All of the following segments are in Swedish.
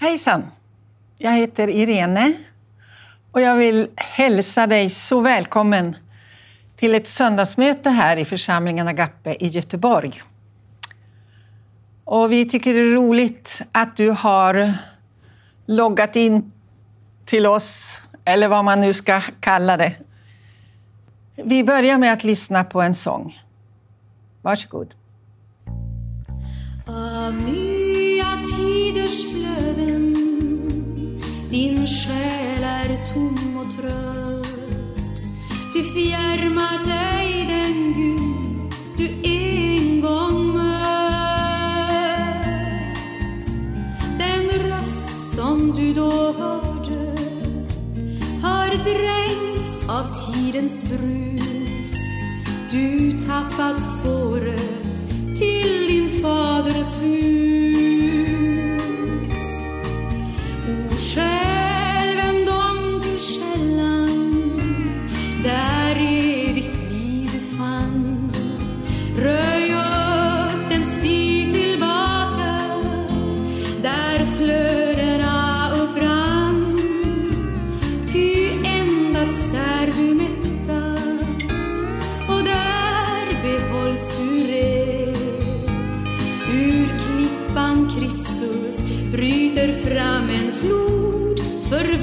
Hejsan! Jag heter Irene och jag vill hälsa dig så välkommen till ett söndagsmöte här i församlingen Agape i Göteborg. Och vi tycker det är roligt att du har loggat in till oss, eller vad man nu ska kalla det. Vi börjar med att lyssna på en sång. Varsågod. Amen tiders flöden din själ är tom och trött. Du fjärmat dig den Gud du en gång mött. Den röst som du då hörde har dränkts av tidens brus. Du tappat spåret till din faders hus. Bryter fram en flod för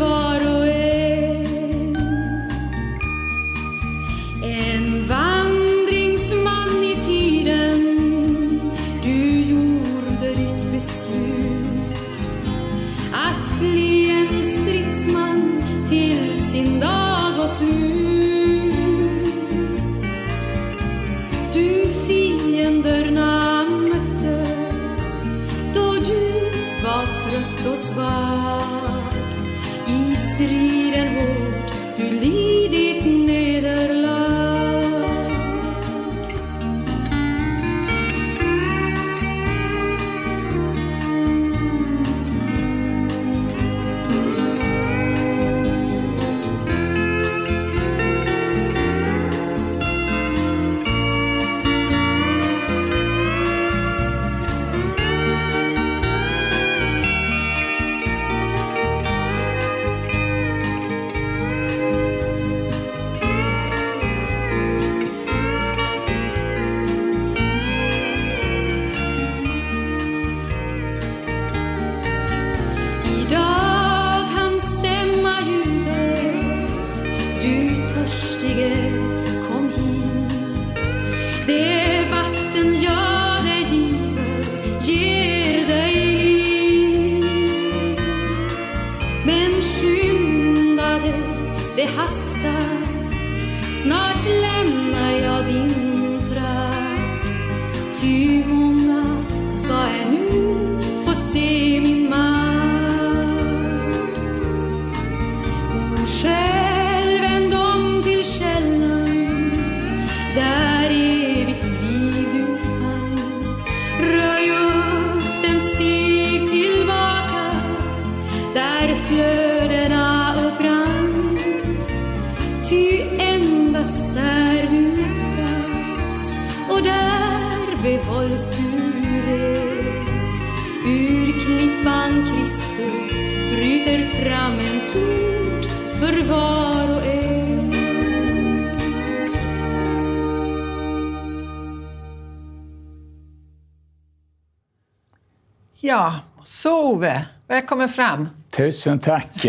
Ove, välkommen fram. Tusen tack.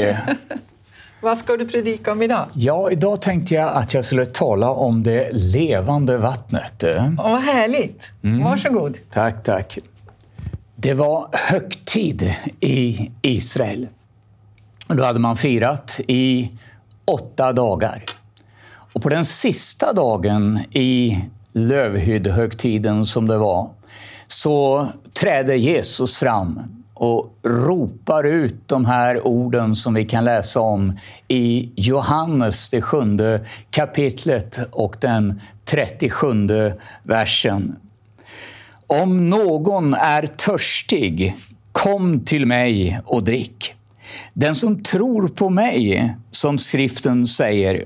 Vad ska du predika om idag? Ja, idag tänkte jag att jag skulle tala om det levande vattnet. Åh, vad härligt. Varsågod. Tack, tack. Det var högtid i Israel. Då hade man firat i åtta dagar. Och på den sista dagen i lövhyddehögtiden som det var, så träder Jesus fram och ropar ut de här orden som vi kan läsa om i Johannes, det sjunde kapitlet och den 37 versen. Om någon är törstig, kom till mig och drick. Den som tror på mig, som skriften säger,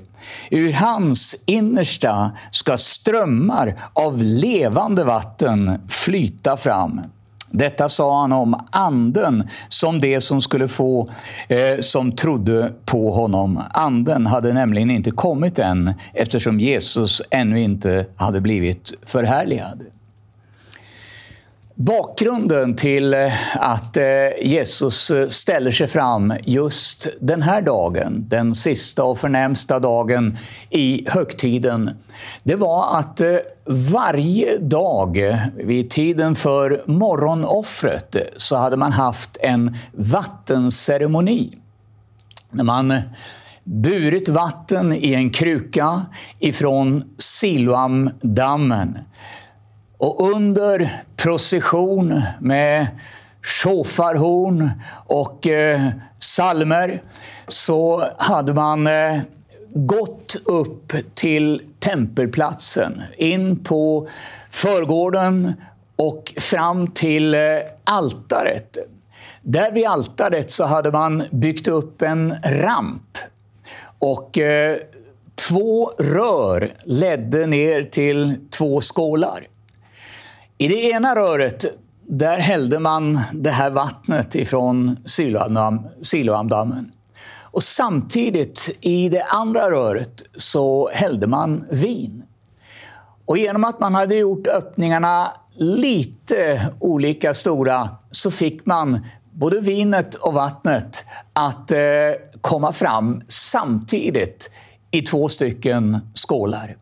ur hans innersta ska strömmar av levande vatten flyta fram. Detta sa han om anden som det som skulle få eh, som trodde på honom. Anden hade nämligen inte kommit än eftersom Jesus ännu inte hade blivit förhärligad. Bakgrunden till eh, att eh, Jesus eh, ställer sig fram just den här dagen, den sista och förnämsta dagen i högtiden, det var att varje dag vid tiden för morgonoffret så hade man haft en vattenceremoni. När man burit vatten i en kruka ifrån Siloamdammen och under procession med shofarhorn och eh, salmer så hade man eh, gått upp till tempelplatsen, in på förgården och fram till eh, altaret. Där vid altaret så hade man byggt upp en ramp och eh, två rör ledde ner till två skålar. I det ena röret där hällde man det här vattnet ifrån Siloamdammen. Och samtidigt i det andra röret så hällde man vin. Och genom att man hade gjort öppningarna lite olika stora så fick man både vinet och vattnet att eh, komma fram samtidigt i två stycken skålar.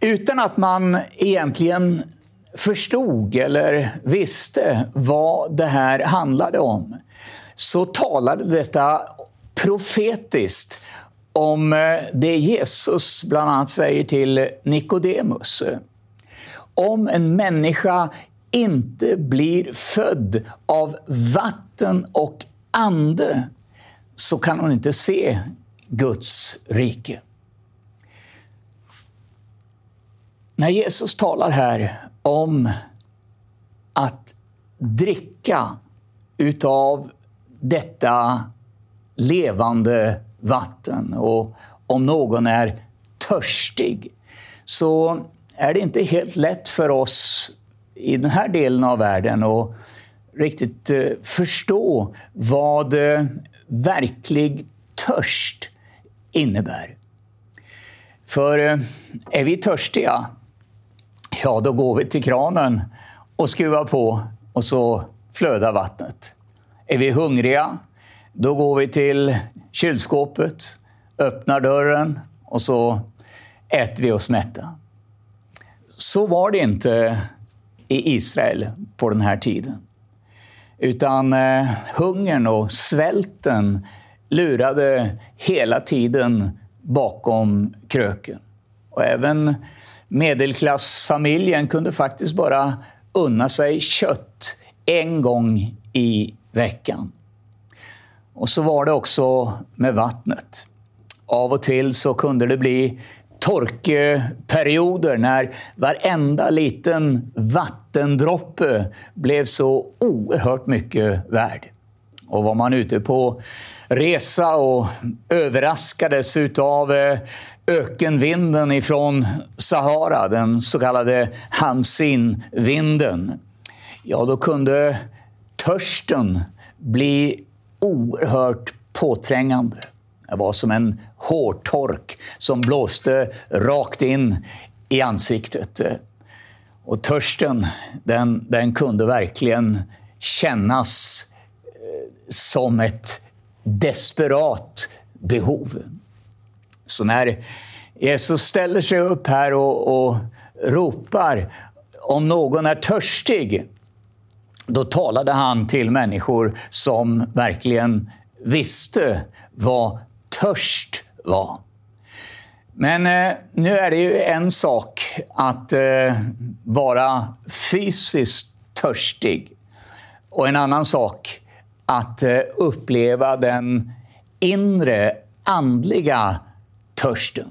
Utan att man egentligen förstod eller visste vad det här handlade om så talade detta profetiskt om eh, det Jesus bland annat säger till Nikodemus. Om en människa inte blir född av vatten och ande så kan hon inte se Guds rike. När Jesus talar här om att dricka utav detta levande vatten. Och om någon är törstig så är det inte helt lätt för oss i den här delen av världen att riktigt eh, förstå vad eh, verklig törst innebär. För eh, är vi törstiga Ja, då går vi till kranen och skruvar på och så flödar vattnet. Är vi hungriga, då går vi till kylskåpet, öppnar dörren och så äter vi oss mätta. Så var det inte i Israel på den här tiden. Utan eh, hungern och svälten lurade hela tiden bakom kröken. Och även Medelklassfamiljen kunde faktiskt bara unna sig kött en gång i veckan. Och så var det också med vattnet. Av och till så kunde det bli torkeperioder när varenda liten vattendroppe blev så oerhört mycket värd. Och var man ute på resa och överraskades av eh, ökenvinden ifrån Sahara, den så kallade Hamsin-vinden, ja, då kunde törsten bli oerhört påträngande. Det var som en hårtork som blåste rakt in i ansiktet. Och törsten, den, den kunde verkligen kännas som ett desperat behov. Så när Jesus ställer sig upp här och, och ropar om någon är törstig, då talade han till människor som verkligen visste vad törst var. Men eh, nu är det ju en sak att eh, vara fysiskt törstig och en annan sak att eh, uppleva den inre andliga törsten.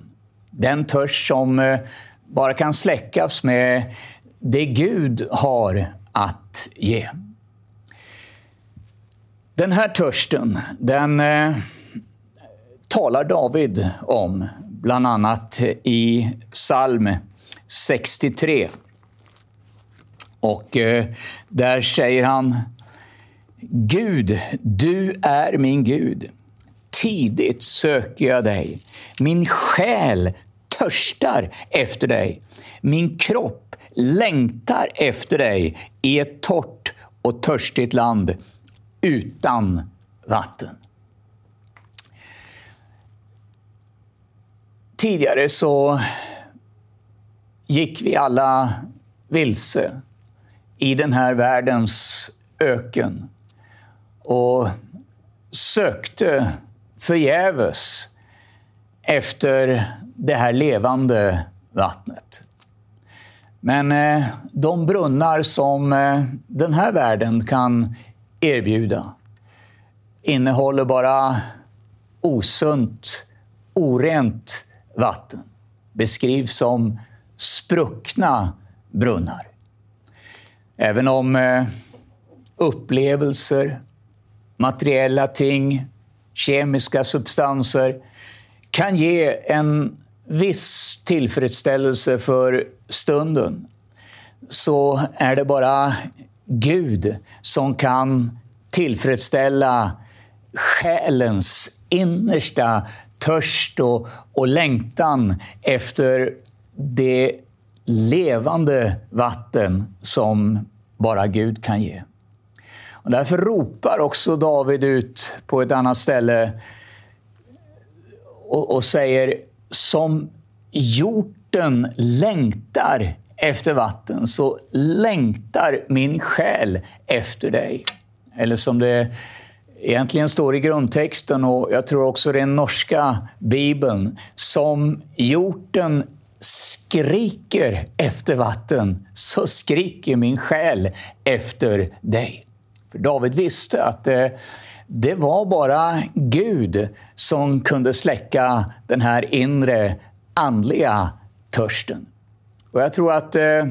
Den törst som eh, bara kan släckas med det Gud har att ge. Den här törsten, den eh, talar David om, bland annat i psalm 63. Och eh, där säger han Gud, du är min Gud. Tidigt söker jag dig. Min själ törstar efter dig. Min kropp längtar efter dig i ett torrt och törstigt land utan vatten. Tidigare så gick vi alla vilse i den här världens öken och sökte förgäves efter det här levande vattnet. Men eh, de brunnar som eh, den här världen kan erbjuda innehåller bara osunt, orent vatten. Beskrivs som spruckna brunnar. Även om eh, upplevelser, materiella ting, kemiska substanser kan ge en viss tillfredsställelse för stunden så är det bara Gud som kan tillfredsställa själens innersta törst och, och längtan efter det levande vatten som bara Gud kan ge. Och därför ropar också David ut på ett annat ställe och, och säger som hjorten längtar efter vatten så längtar min själ efter dig. Eller som det egentligen står i grundtexten och jag tror också den norska bibeln. Som hjorten skriker efter vatten så skriker min själ efter dig. För David visste att det, det var bara Gud som kunde släcka den här inre andliga törsten. Och jag tror att eh,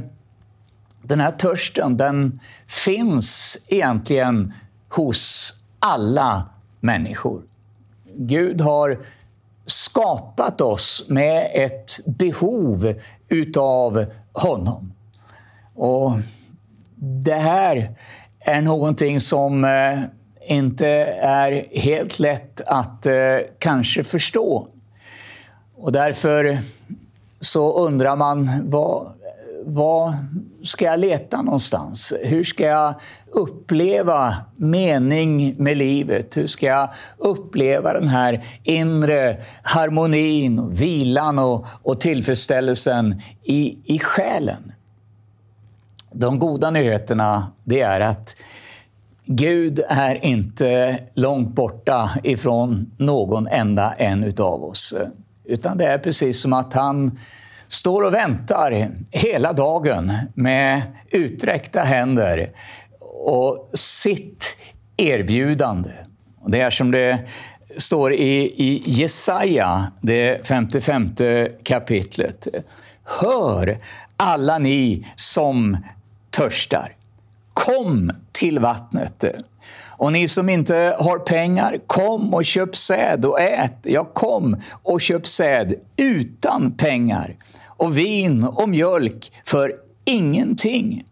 den här törsten den finns egentligen hos alla människor. Gud har skapat oss med ett behov utav honom. Och det här är någonting som eh, inte är helt lätt att eh, kanske förstå. Och därför så undrar man vad, vad ska jag leta någonstans? Hur ska jag uppleva mening med livet? Hur ska jag uppleva den här inre harmonin, och vilan och, och tillfredsställelsen i, i själen? De goda nyheterna det är att Gud är inte långt borta ifrån någon enda en utav oss. Utan det är precis som att han står och väntar hela dagen med uträckta händer och sitt erbjudande. Det är som det står i, i Jesaja, det 55 kapitlet. Hör alla ni som törstar. Kom till vattnet. Och ni som inte har pengar, kom och köp säd och ät. Ja, kom och köp säd utan pengar och vin och mjölk för ingenting.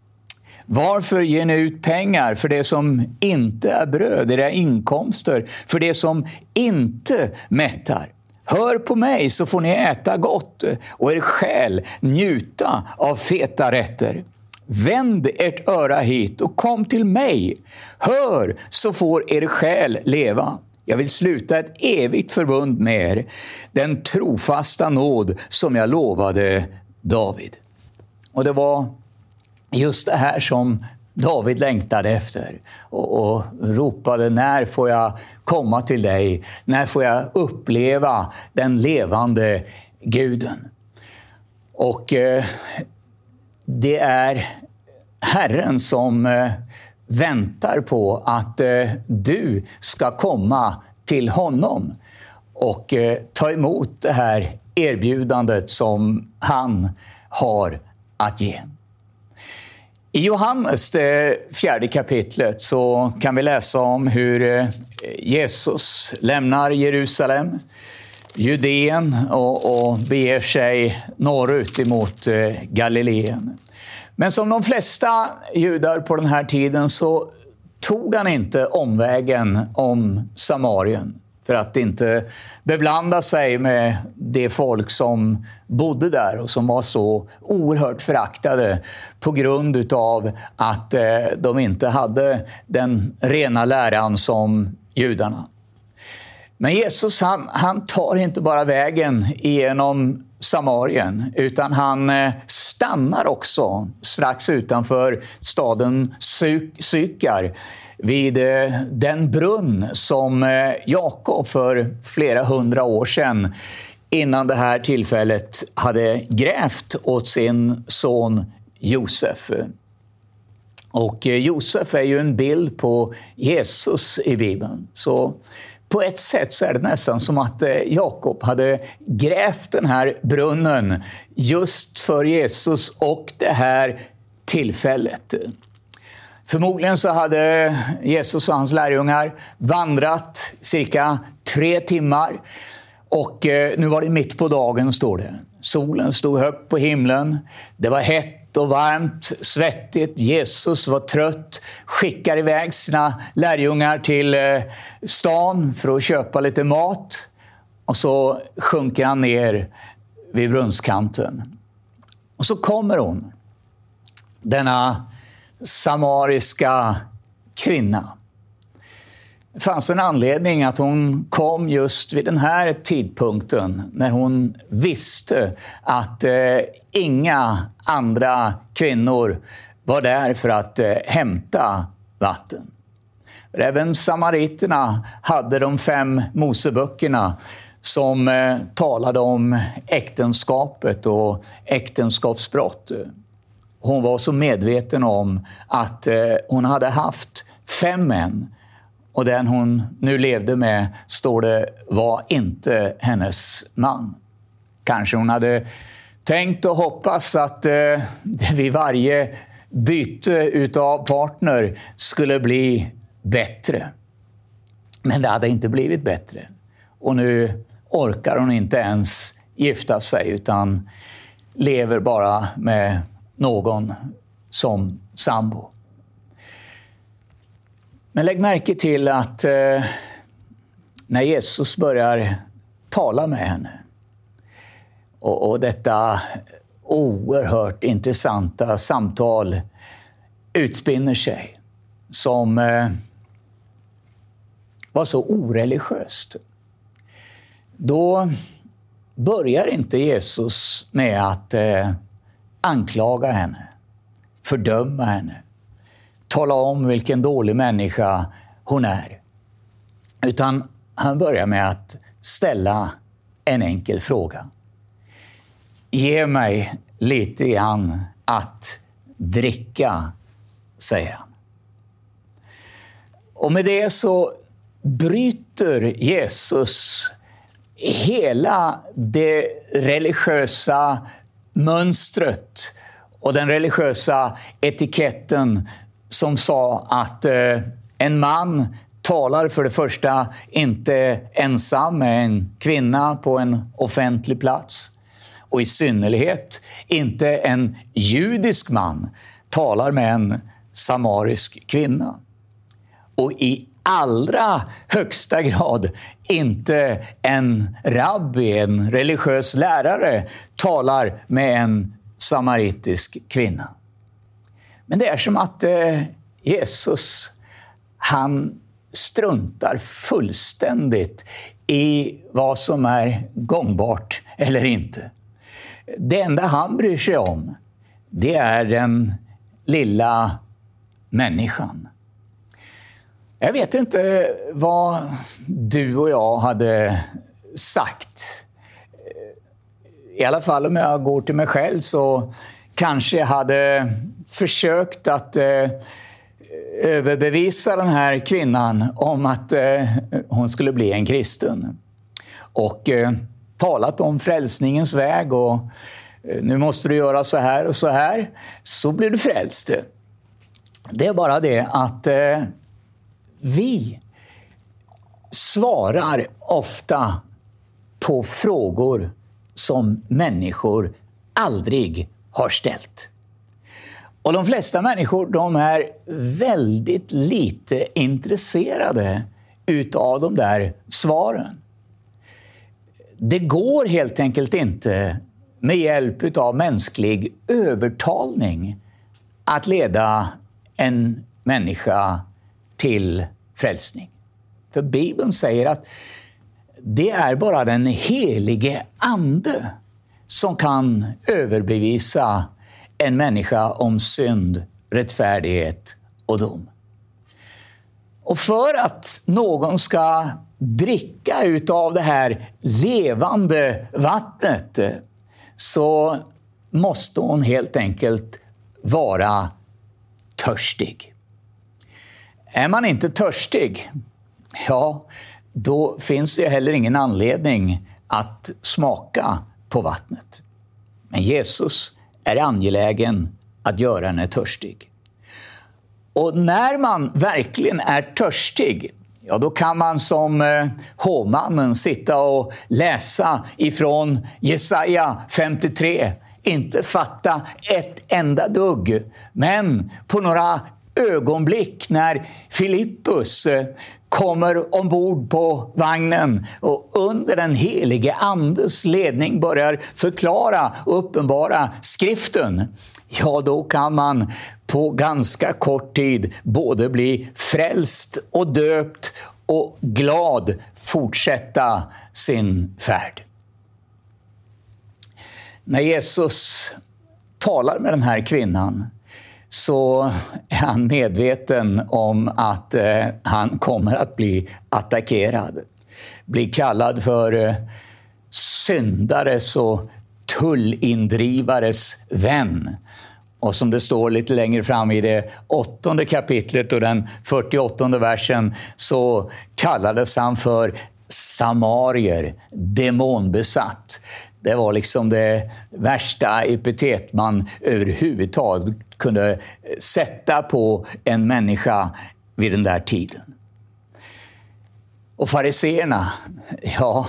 Varför ger ni ut pengar för det som inte är bröd, era inkomster, för det som inte mättar? Hör på mig så får ni äta gott och er själ njuta av feta rätter. Vänd ert öra hit och kom till mig. Hör så får er själ leva. Jag vill sluta ett evigt förbund med er, den trofasta nåd som jag lovade David. Och det var just det här som David längtade efter och, och, ropade när får jag komma till dig? När får jag uppleva den levande guden? Och eh, det är Herren som eh, väntar på att eh, du ska komma till honom och eh, ta emot det här erbjudandet som han har att ge. I Johannes, det fjärde kapitlet, så kan vi läsa om hur Jesus lämnar Jerusalem, Judeen och, och beger sig norrut emot eh, Galileen. Men som de flesta judar på den här tiden så tog han inte omvägen om Samarien för att inte beblanda sig med det folk som bodde där och som var så oerhört föraktade på grund av att eh, de inte hade den rena läran som judarna. Men Jesus han, han tar inte bara vägen genom Samarien, utan han eh, stannar också strax utanför staden Sykar vid eh, den brunn som eh, Jakob för flera hundra år sedan innan det här tillfället hade grävt åt sin son Josef. Och Josef är ju en bild på Jesus i Bibeln. Så på ett sätt så är det nästan som att eh, Jakob hade grävt den här brunnen just för Jesus och det här tillfället. Förmodligen så hade Jesus och hans lärjungar vandrat cirka tre timmar. Och eh, nu var det mitt på dagen, står det. Solen stod högt på himlen. Det var hett och varmt, svettigt. Jesus var trött, skickar iväg sina lärjungar till eh, stan för att köpa lite mat. Och så sjunker han ner vid brunnskanten. Och så kommer hon, denna samariska kvinna. Det fanns en anledning att hon kom just vid den här tidpunkten när hon visste att eh, inga andra kvinnor var där för att eh, hämta vatten. För även samariterna hade de fem Moseböckerna som eh, talade om äktenskapet och äktenskapsbrott. Hon var så medveten om att eh, hon hade haft fem män och den hon nu levde med, står det, var inte hennes man. Kanske hon hade tänkt och hoppats att eh, vid varje byte utav partner skulle bli bättre. Men det hade inte blivit bättre. Och nu orkar hon inte ens gifta sig utan lever bara med någon som sambo. Men lägg märke till att eh, när Jesus börjar tala med henne och, och detta oerhört intressanta samtal utspinner sig som eh, var så oreligiöst. Då börjar inte Jesus med att eh, anklaga henne, fördöma henne, tala om vilken dålig människa hon är. Utan han börjar med att ställa en enkel fråga. Ge mig lite grann att dricka, säger han. Och med det så bryter Jesus hela det religiösa mönstret och den religiösa etiketten som sa att eh, en man talar för det första inte ensam med en kvinna på en offentlig plats. Och i synnerhet inte en judisk man talar med en samarisk kvinna. Och i allra högsta grad inte en rabbi, en religiös lärare, talar med en samaritisk kvinna. Men det är som att eh, Jesus, han struntar fullständigt i vad som är gångbart eller inte. Det enda han bryr sig om, det är den lilla människan. Jag vet inte vad du och jag hade sagt. I alla fall om jag går till mig själv så kanske jag hade försökt att eh, överbevisa den här kvinnan om att eh, hon skulle bli en kristen. Och eh, talat om frälsningens väg och eh, nu måste du göra så här och så här, så blir du frälst. Det är bara det att eh, vi svarar ofta på frågor som människor aldrig har ställt. Och de flesta människor de är väldigt lite intresserade utav de där svaren. Det går helt enkelt inte med hjälp av mänsklig övertalning att leda en människa till frälsning. För Bibeln säger att det är bara den helige Ande som kan överbevisa en människa om synd, rättfärdighet och dom. Och för att någon ska dricka utav det här levande vattnet så måste hon helt enkelt vara törstig. Är man inte törstig, ja, då finns det heller ingen anledning att smaka på vattnet. Men Jesus är angelägen att göra henne törstig. Och när man verkligen är törstig, ja då kan man som eh, hovmannen sitta och läsa ifrån Jesaja 53 inte fatta ett enda dugg. Men på några ögonblick när Filippus eh, kommer ombord på vagnen och under den helige Andes ledning börjar förklara och uppenbara skriften, ja då kan man på ganska kort tid både bli frälst och döpt och glad fortsätta sin färd. När Jesus talar med den här kvinnan så är han medveten om att eh, han kommer att bli attackerad. Bli kallad för eh, syndares och tullindrivares vän. Och som det står lite längre fram i det åttonde kapitlet och den 48 versen så kallades han för samarier, demonbesatt. Det var liksom det värsta epitet man överhuvudtaget kunde sätta på en människa vid den där tiden. Och fariseerna, ja,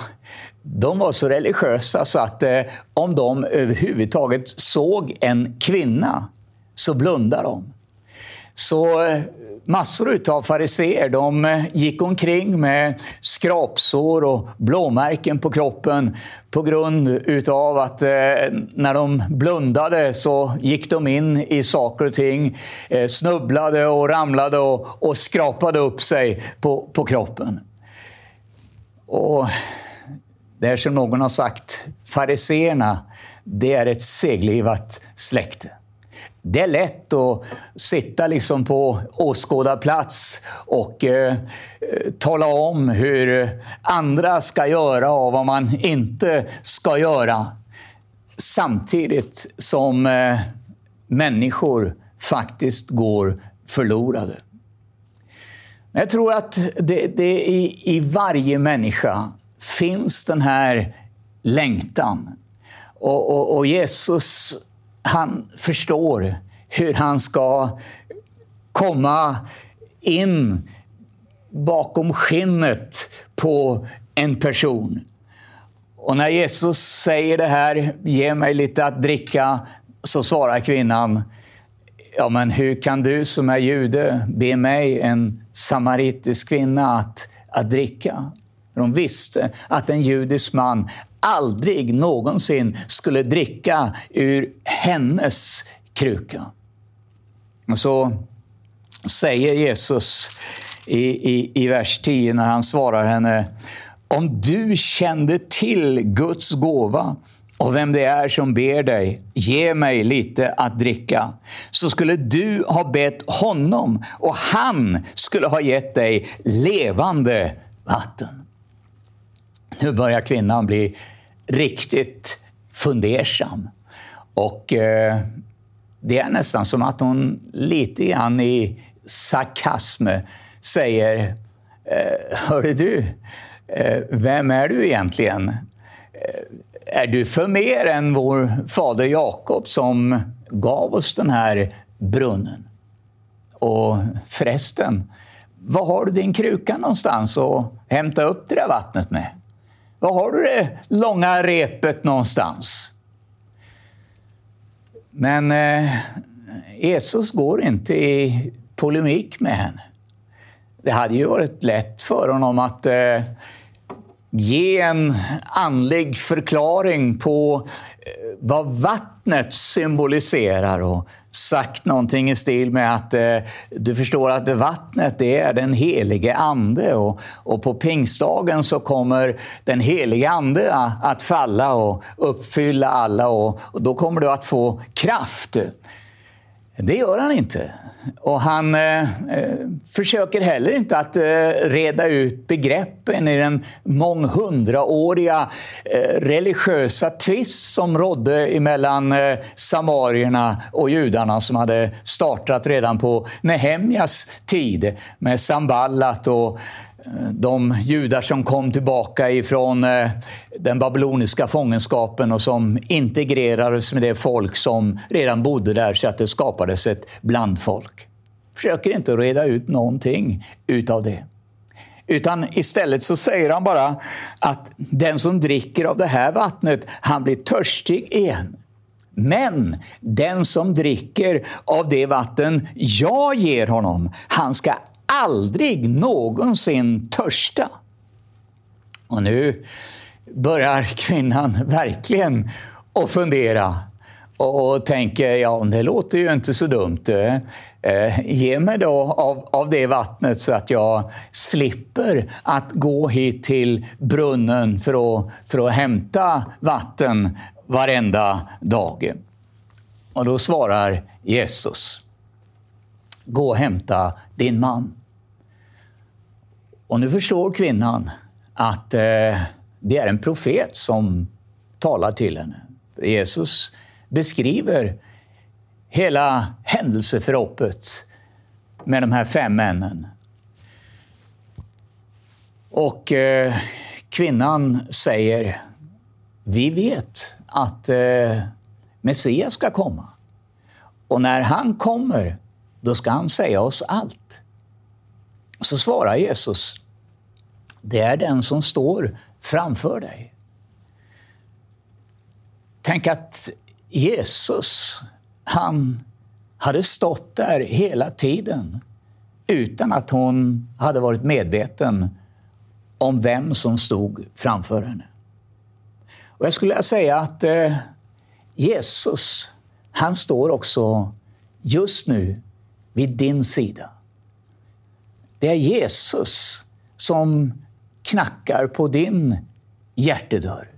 de var så religiösa så att eh, om de överhuvudtaget såg en kvinna så blundade de. Så eh, massor av fariseer de eh, gick omkring med skrapsår och blåmärken på kroppen på grund av att eh, när de blundade så gick de in i saker och ting, eh, snubblade och ramlade och, och skrapade upp sig på, på kroppen. Och det är som någon har sagt, fariseerna, det är ett seglivat släkte. Det är lätt att sitta liksom på åskådarplats och eh, tala om hur andra ska göra och vad man inte ska göra. Samtidigt som eh, människor faktiskt går förlorade. Jag tror att det, det i, i varje människa finns den här längtan. Och, och, och Jesus han förstår hur han ska komma in bakom skinnet på en person. Och när Jesus säger det här, ge mig lite att dricka, så svarar kvinnan, ja men hur kan du som är jude be mig, en samaritisk kvinna, att, att dricka? De visste att en judisk man aldrig någonsin skulle dricka ur hennes kruka. Och så säger Jesus i, i, i vers 10 när han svarar henne, om du kände till Guds gåva och vem det är som ber dig, ge mig lite att dricka, så skulle du ha bett honom och han skulle ha gett dig levande vatten. Nu börjar kvinnan bli riktigt fundersam. Och eh, det är nästan som att hon lite grann i sarkasm säger eh, Hörru du, eh, vem är du egentligen? Eh, är du för mer än vår fader Jakob som gav oss den här brunnen? Och förresten, var har du din kruka någonstans att hämta upp det där vattnet med? Var har du det långa repet någonstans? Men eh, Jesus går inte i polemik med henne. Det hade ju varit lätt för honom att eh, ge en andlig förklaring på vad vattnet symboliserar och sagt någonting i stil med att eh, du förstår att vattnet det är den helige Ande och, och på pingstdagen så kommer den helige Ande att falla och uppfylla alla och, och då kommer du att få kraft. Det gör han inte. Och han eh, eh, försöker heller inte att eh, reda ut begreppen i den månghundraåriga eh, religiösa tvist som rådde mellan eh, samarierna och judarna som hade startat redan på Nehemjas tid med Samballat och de judar som kom tillbaka ifrån eh, den babyloniska fångenskapen och som integrerades med det folk som redan bodde där så att det skapades ett blandfolk. Försöker inte reda ut någonting utav det. Utan istället så säger han bara att den som dricker av det här vattnet, han blir törstig igen. Men den som dricker av det vatten jag ger honom, han ska aldrig någonsin törsta. Och nu börjar kvinnan verkligen att fundera och tänker, ja det låter ju inte så dumt. Eh, ge mig då av, av det vattnet så att jag slipper att gå hit till brunnen för att, för att hämta vatten varenda dag. Och då svarar Jesus, gå och hämta din man. Och nu förstår kvinnan att eh, det är en profet som talar till henne. Jesus beskriver hela händelseförloppet med de här fem männen. Och eh, kvinnan säger, vi vet att eh, Messias ska komma. Och när han kommer, då ska han säga oss allt. Så svarar Jesus, det är den som står framför dig. Tänk att Jesus, han hade stått där hela tiden utan att hon hade varit medveten om vem som stod framför henne. Och jag skulle säga att eh, Jesus, han står också just nu vid din sida. Det är Jesus som knackar på din hjärtedörr.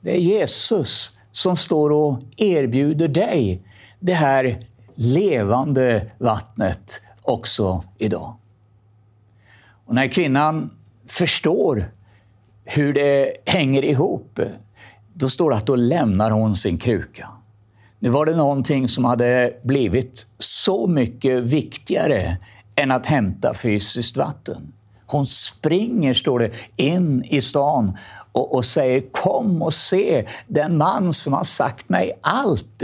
Det är Jesus som står och erbjuder dig det här levande vattnet också idag. Och när kvinnan förstår hur det hänger ihop, då står det att då lämnar hon sin kruka. Nu var det någonting som hade blivit så mycket viktigare än att hämta fysiskt vatten. Hon springer, står det, in i stan och, och, säger kom och se den man som har sagt mig allt.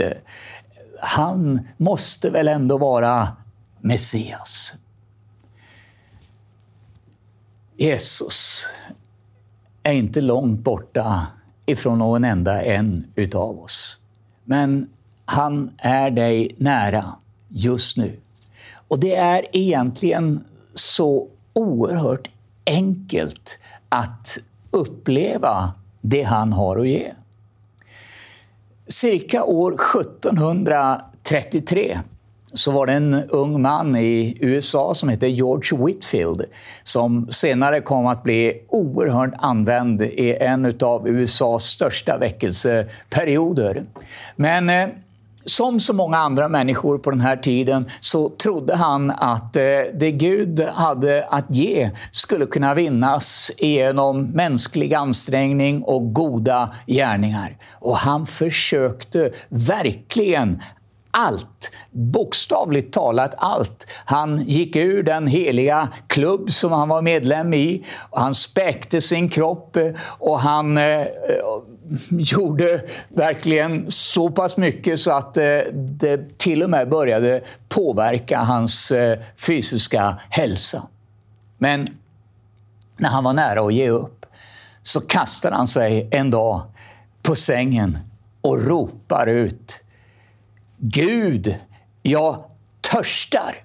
Han måste väl ändå vara Messias. Jesus är inte långt borta ifrån någon enda en utav oss. Men han är dig nära just nu. Och det är egentligen så oerhört enkelt att uppleva det han har att ge. Cirka år 1733 så var det en ung man i USA som hette George Whitfield som senare kom att bli oerhört använd i en av USAs största väckelseperioder. Men eh, som så många andra människor på den här tiden så trodde han att eh, det Gud hade att ge skulle kunna vinnas genom mänsklig ansträngning och goda gärningar. Och han försökte verkligen allt, bokstavligt talat allt. Han gick ur den heliga klubb som han var medlem i, och han späkte sin kropp eh, och han eh, eh, gjorde verkligen så pass mycket så att eh, det till och med började påverka hans eh, fysiska hälsa. Men när han var nära att ge upp så kastade han sig en dag på sängen och ropar ut Gud, jag törstar.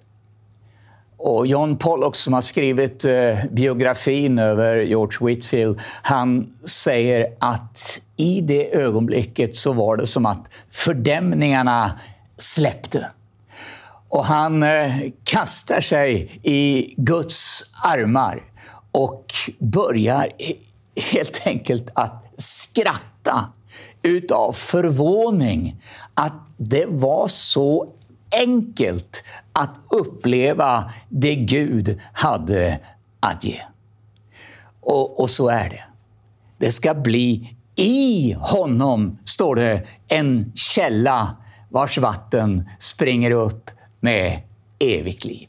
Och John Pollock som har skrivit eh, biografin över George Whitfield, han säger att i det ögonblicket så var det som att fördämningarna släppte. Och han eh, kastar sig i Guds armar och börjar helt enkelt att skratta utav förvåning att det var så enkelt att uppleva det Gud hade att ge. Och, och så är det. Det ska bli i honom, står det, en källa vars vatten springer upp med evigt liv.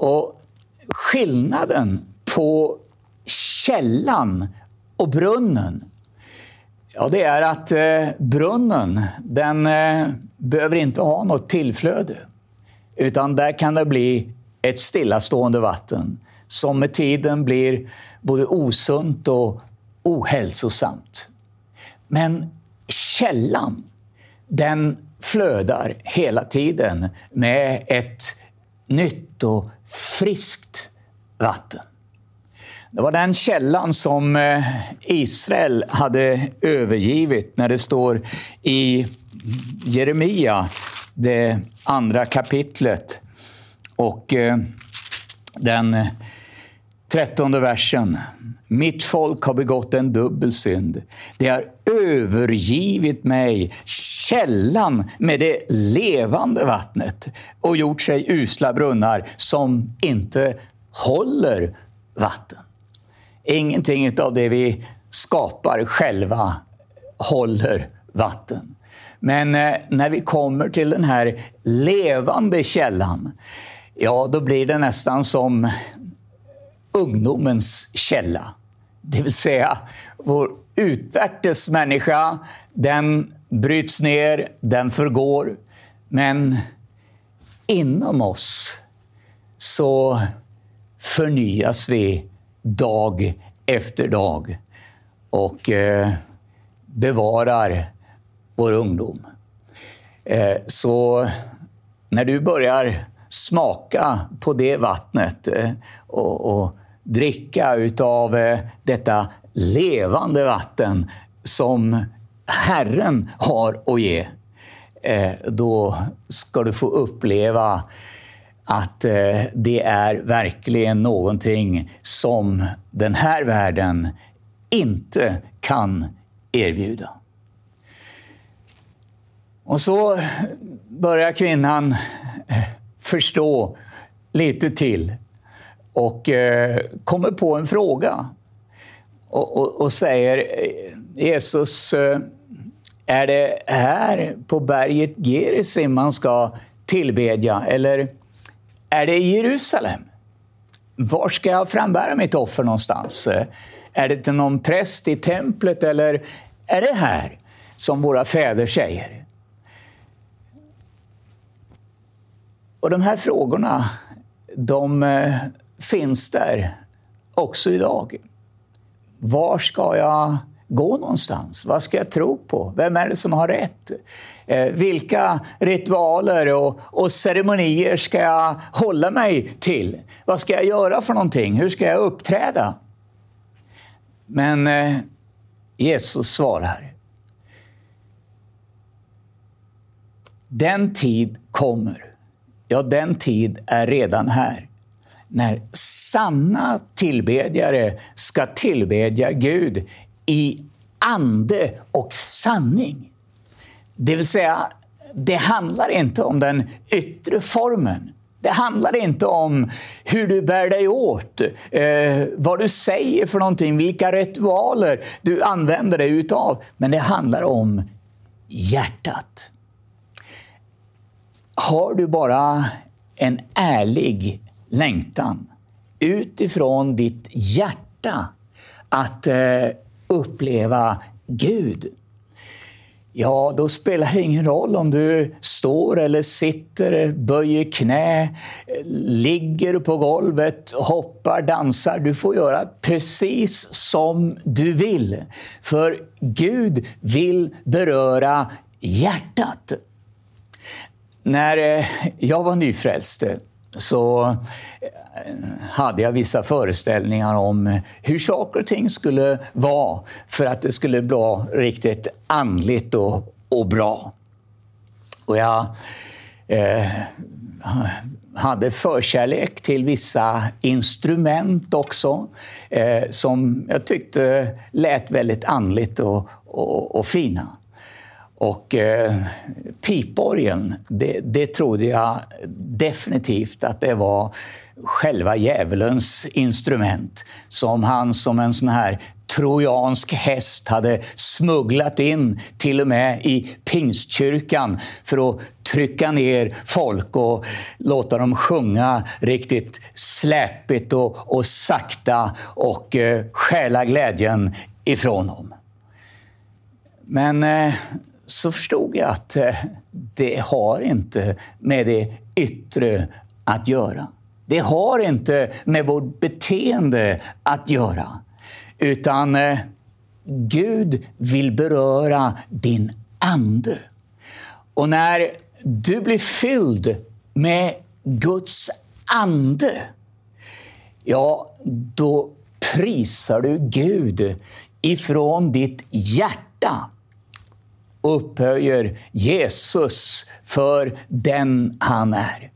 Och skillnaden på källan och brunnen Ja, det är att eh, brunnen, den eh, behöver inte ha något tillflöde. Utan där kan det bli ett stillastående vatten som med tiden blir både osunt och ohälsosamt. Men källan, den flödar hela tiden med ett nytt och friskt vatten. Det var den källan som eh, Israel hade övergivit när det står i Jeremia, det andra kapitlet och eh, den trettonde versen. Mitt folk har begått en dubbel synd. De har övergivit mig, källan med det levande vattnet och gjort sig usla brunnar som inte håller vatten. Ingenting av det vi skapar själva håller vatten. Men eh, när vi kommer till den här levande källan, ja, då blir det nästan som ungdomens källa. Det vill säga, vår utvärtes människa, den bryts ner, den förgår. Men inom oss så förnyas vi dag efter dag och eh, bevarar vår ungdom. Eh, så när du börjar smaka på det vattnet eh, och, och, dricka utav eh, detta levande vatten som Herren har att ge, eh, då ska du få uppleva att eh, det är verkligen någonting som den här världen inte kan erbjuda. Och så börjar kvinnan eh, förstå lite till och eh, kommer på en fråga och, och, och säger eh, Jesus, eh, är det här på berget Gerizim man ska tillbedja? Eller är det i Jerusalem? Var ska jag frambära mitt offer någonstans? Är det till någon präst i templet eller är det här, som våra fäder säger? Och de här frågorna, de eh, finns där också idag. Var ska jag gå någonstans? Vad ska jag tro på? Vem är det som har rätt? Eh, vilka ritualer och, och, ceremonier ska jag hålla mig till? Vad ska jag göra för någonting? Hur ska jag uppträda? Men eh, Jesus svarar. Den tid kommer, ja den tid är redan här, när sanna tillbedjare ska tillbedja Gud i ande och sanning. Det vill säga, det handlar inte om den yttre formen. Det handlar inte om hur du bär dig åt, eh, vad du säger för någonting, vilka ritualer du använder dig utav. Men det handlar om hjärtat. Har du bara en ärlig längtan utifrån ditt hjärta att eh, uppleva Gud, ja, då spelar det ingen roll om du står eller sitter, böjer knä, ligger på golvet, hoppar, dansar. Du får göra precis som du vill. För Gud vill beröra hjärtat. när eh, jag var nyfrälst eh, så eh, hade jag vissa föreställningar om hur saker och ting skulle vara för att det skulle bli riktigt andligt och, och bra. Och jag eh, hade förkärlek till vissa instrument också eh, som jag tyckte lät väldigt andligt och, och, och fina. Och eh, piporgeln, det, det trodde jag definitivt att det var själva djävulens instrument som han som en sån här trojansk häst hade smugglat in till och med i pingstkyrkan för att trycka ner folk och låta dem sjunga riktigt släpigt och, och sakta och eh, stjäla glädjen ifrån dem. Men eh, så förstod jag att eh, det har inte med det yttre att göra. Det har inte med vårt beteende att göra. Utan eh, Gud vill beröra din ande. Och när du blir fylld med Guds ande, ja, då prisar du Gud ifrån ditt hjärta upphöjer Jesus för den han är.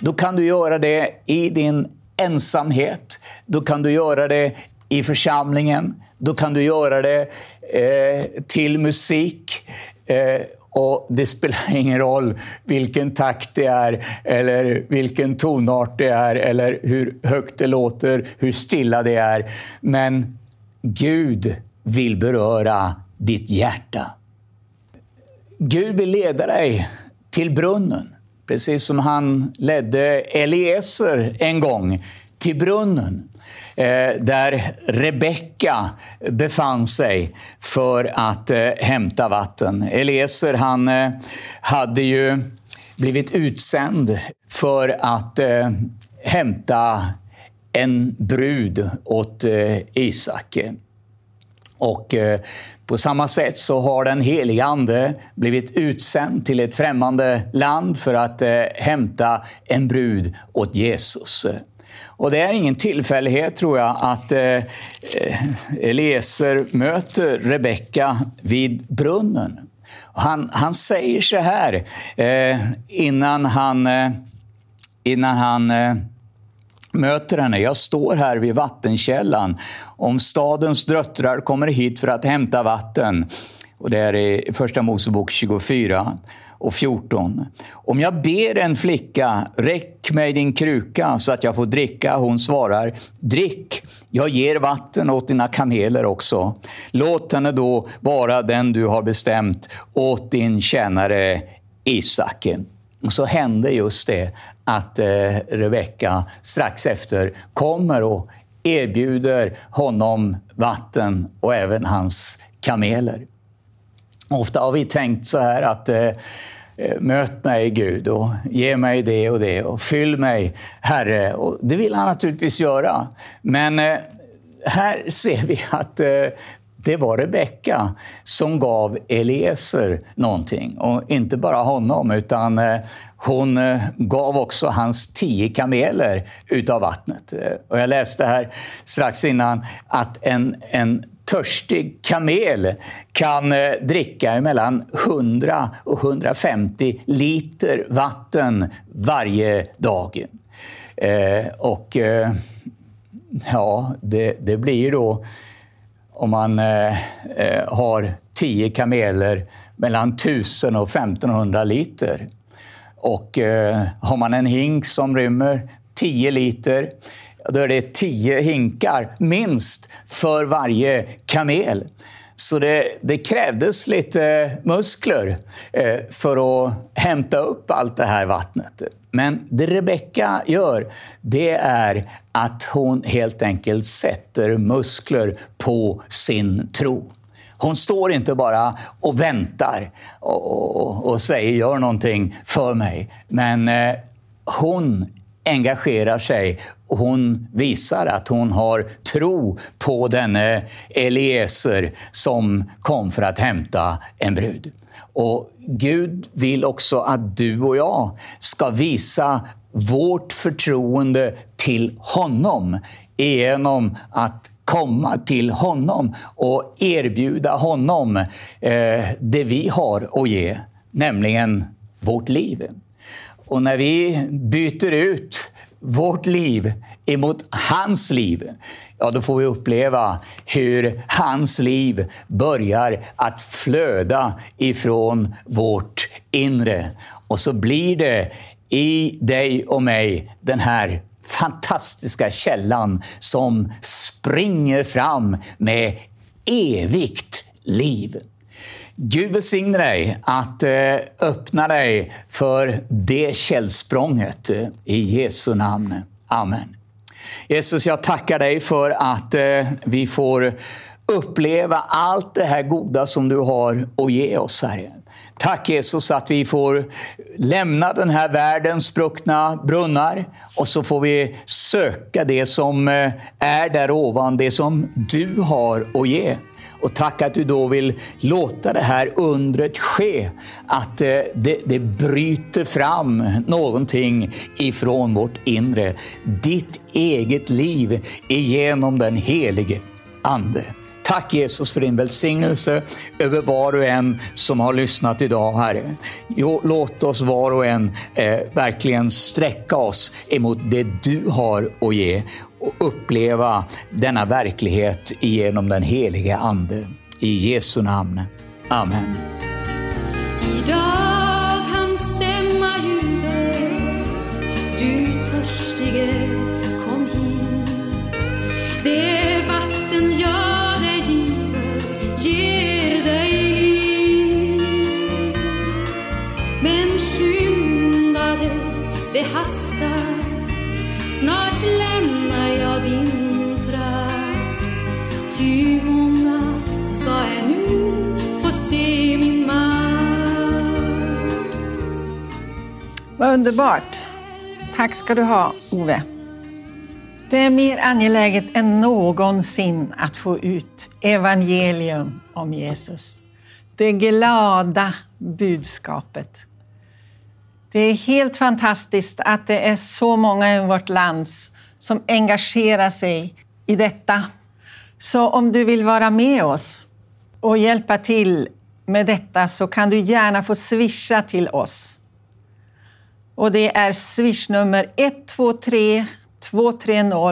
Då kan du göra det i din ensamhet. Då kan du göra det i församlingen. Då kan du göra det eh, till musik. Eh, och Det spelar ingen roll vilken takt det är, eller vilken tonart det är, eller hur högt det låter, hur stilla det är. Men Gud vill beröra ditt hjärta. Gud vill leda dig till brunnen, precis som han ledde Eliezer en gång till brunnen eh, där Rebecka befann sig för att eh, hämta vatten. Eliezer han eh, hade ju blivit utsänd för att hämta en brud åt Isak. Och på samma sätt så har den helige Ande blivit utsänd till ett främmande land för att eh, hämta en brud åt Jesus. Och det är ingen tillfällighet, tror jag, att eh, eh Eliezer möter Rebecka vid brunnen. Han, han säger så här eh, innan han, eh, innan han eh, möter henne. Jag står här vid vattenkällan. Om stadens döttrar kommer hit för att hämta vatten. Och det är i Första Mosebok 24 och 14. Om jag ber en flicka, räck mig din kruka så att jag får dricka. Hon svarar, drick, jag ger vatten åt dina kameler också. Låt henne då vara den du har bestämt åt din tjänare Isak. Och så hände just det att eh, Rebecka strax efter kommer och erbjuder honom vatten och även hans kameler. Ofta har vi tänkt så här att eh, eh, Möt mig Gud och ge mig det och det och fyll mig Herre. Och det vill han naturligtvis göra. Men eh, här ser vi att eh, det var Rebecka som gav Eliezer någonting. Och inte bara honom, utan eh, hon eh, gav också hans tio kameler utav vattnet. Eh, och jag läste här strax innan att en, en törstig kamel kan dricka mellan 100 och 150 liter vatten varje dag. och ja, det, det blir då om man eh, eh har 10 kameler mellan 1000 och 1500 liter. Och eh, har man en hink som rymmer 10 liter, då är det 10 hinkar minst för varje kamel. Så det, det krävdes lite eh, muskler eh, för att hämta upp allt det här vattnet. Men det Rebecka gör, det är att hon helt enkelt sätter muskler på sin tro. Hon står inte bara och väntar och, och, och säger gör någonting för mig. Men eh, hon engagerar sig. Hon visar att hon har tro på denne Eliezer som kom för att hämta en brud. Och Gud vill också att du och jag ska visa vårt förtroende till honom genom att komma till honom och erbjuda honom eh, det vi har att ge, nämligen vårt liv. Och när vi byter ut vårt liv emot hans liv, ja då får vi uppleva hur hans liv börjar att flöda ifrån vårt inre. Och så blir det i dig och mig den här fantastiska källan som springer fram med evigt liv. Gud välsigne dig att eh, öppna dig för det källsprånget eh, i Jesu namn. Amen. Jesus, jag tackar dig för att eh, vi får uppleva allt det här goda som du har att ge oss, Herre. Tack Jesus att vi får lämna den här världens spruckna brunnar och så får vi söka det som eh, är där ovan, det som du har att ge. Och tack att du då vill låta det här undret ske. Att eh, det, det bryter fram någonting ifrån vårt inre. Ditt eget liv genom den helige Ande. Tack Jesus för din välsignelse över var och en som har lyssnat idag, Herre. Jo, låt oss var och en eh, verkligen sträcka oss emot det du har att ge och uppleva denna verklighet genom den helige Ande. I Jesu namn. Amen. Idag Vad underbart. Tack ska du ha, Ove. Det är mer angeläget än någonsin att få ut evangelium om Jesus. Det glada budskapet. Det är helt fantastiskt att det är så många i vårt land som engagerar sig i detta. Så om du vill vara med oss och hjälpa till med detta så kan du gärna få swisha till oss. Och det är swishnummer 123 230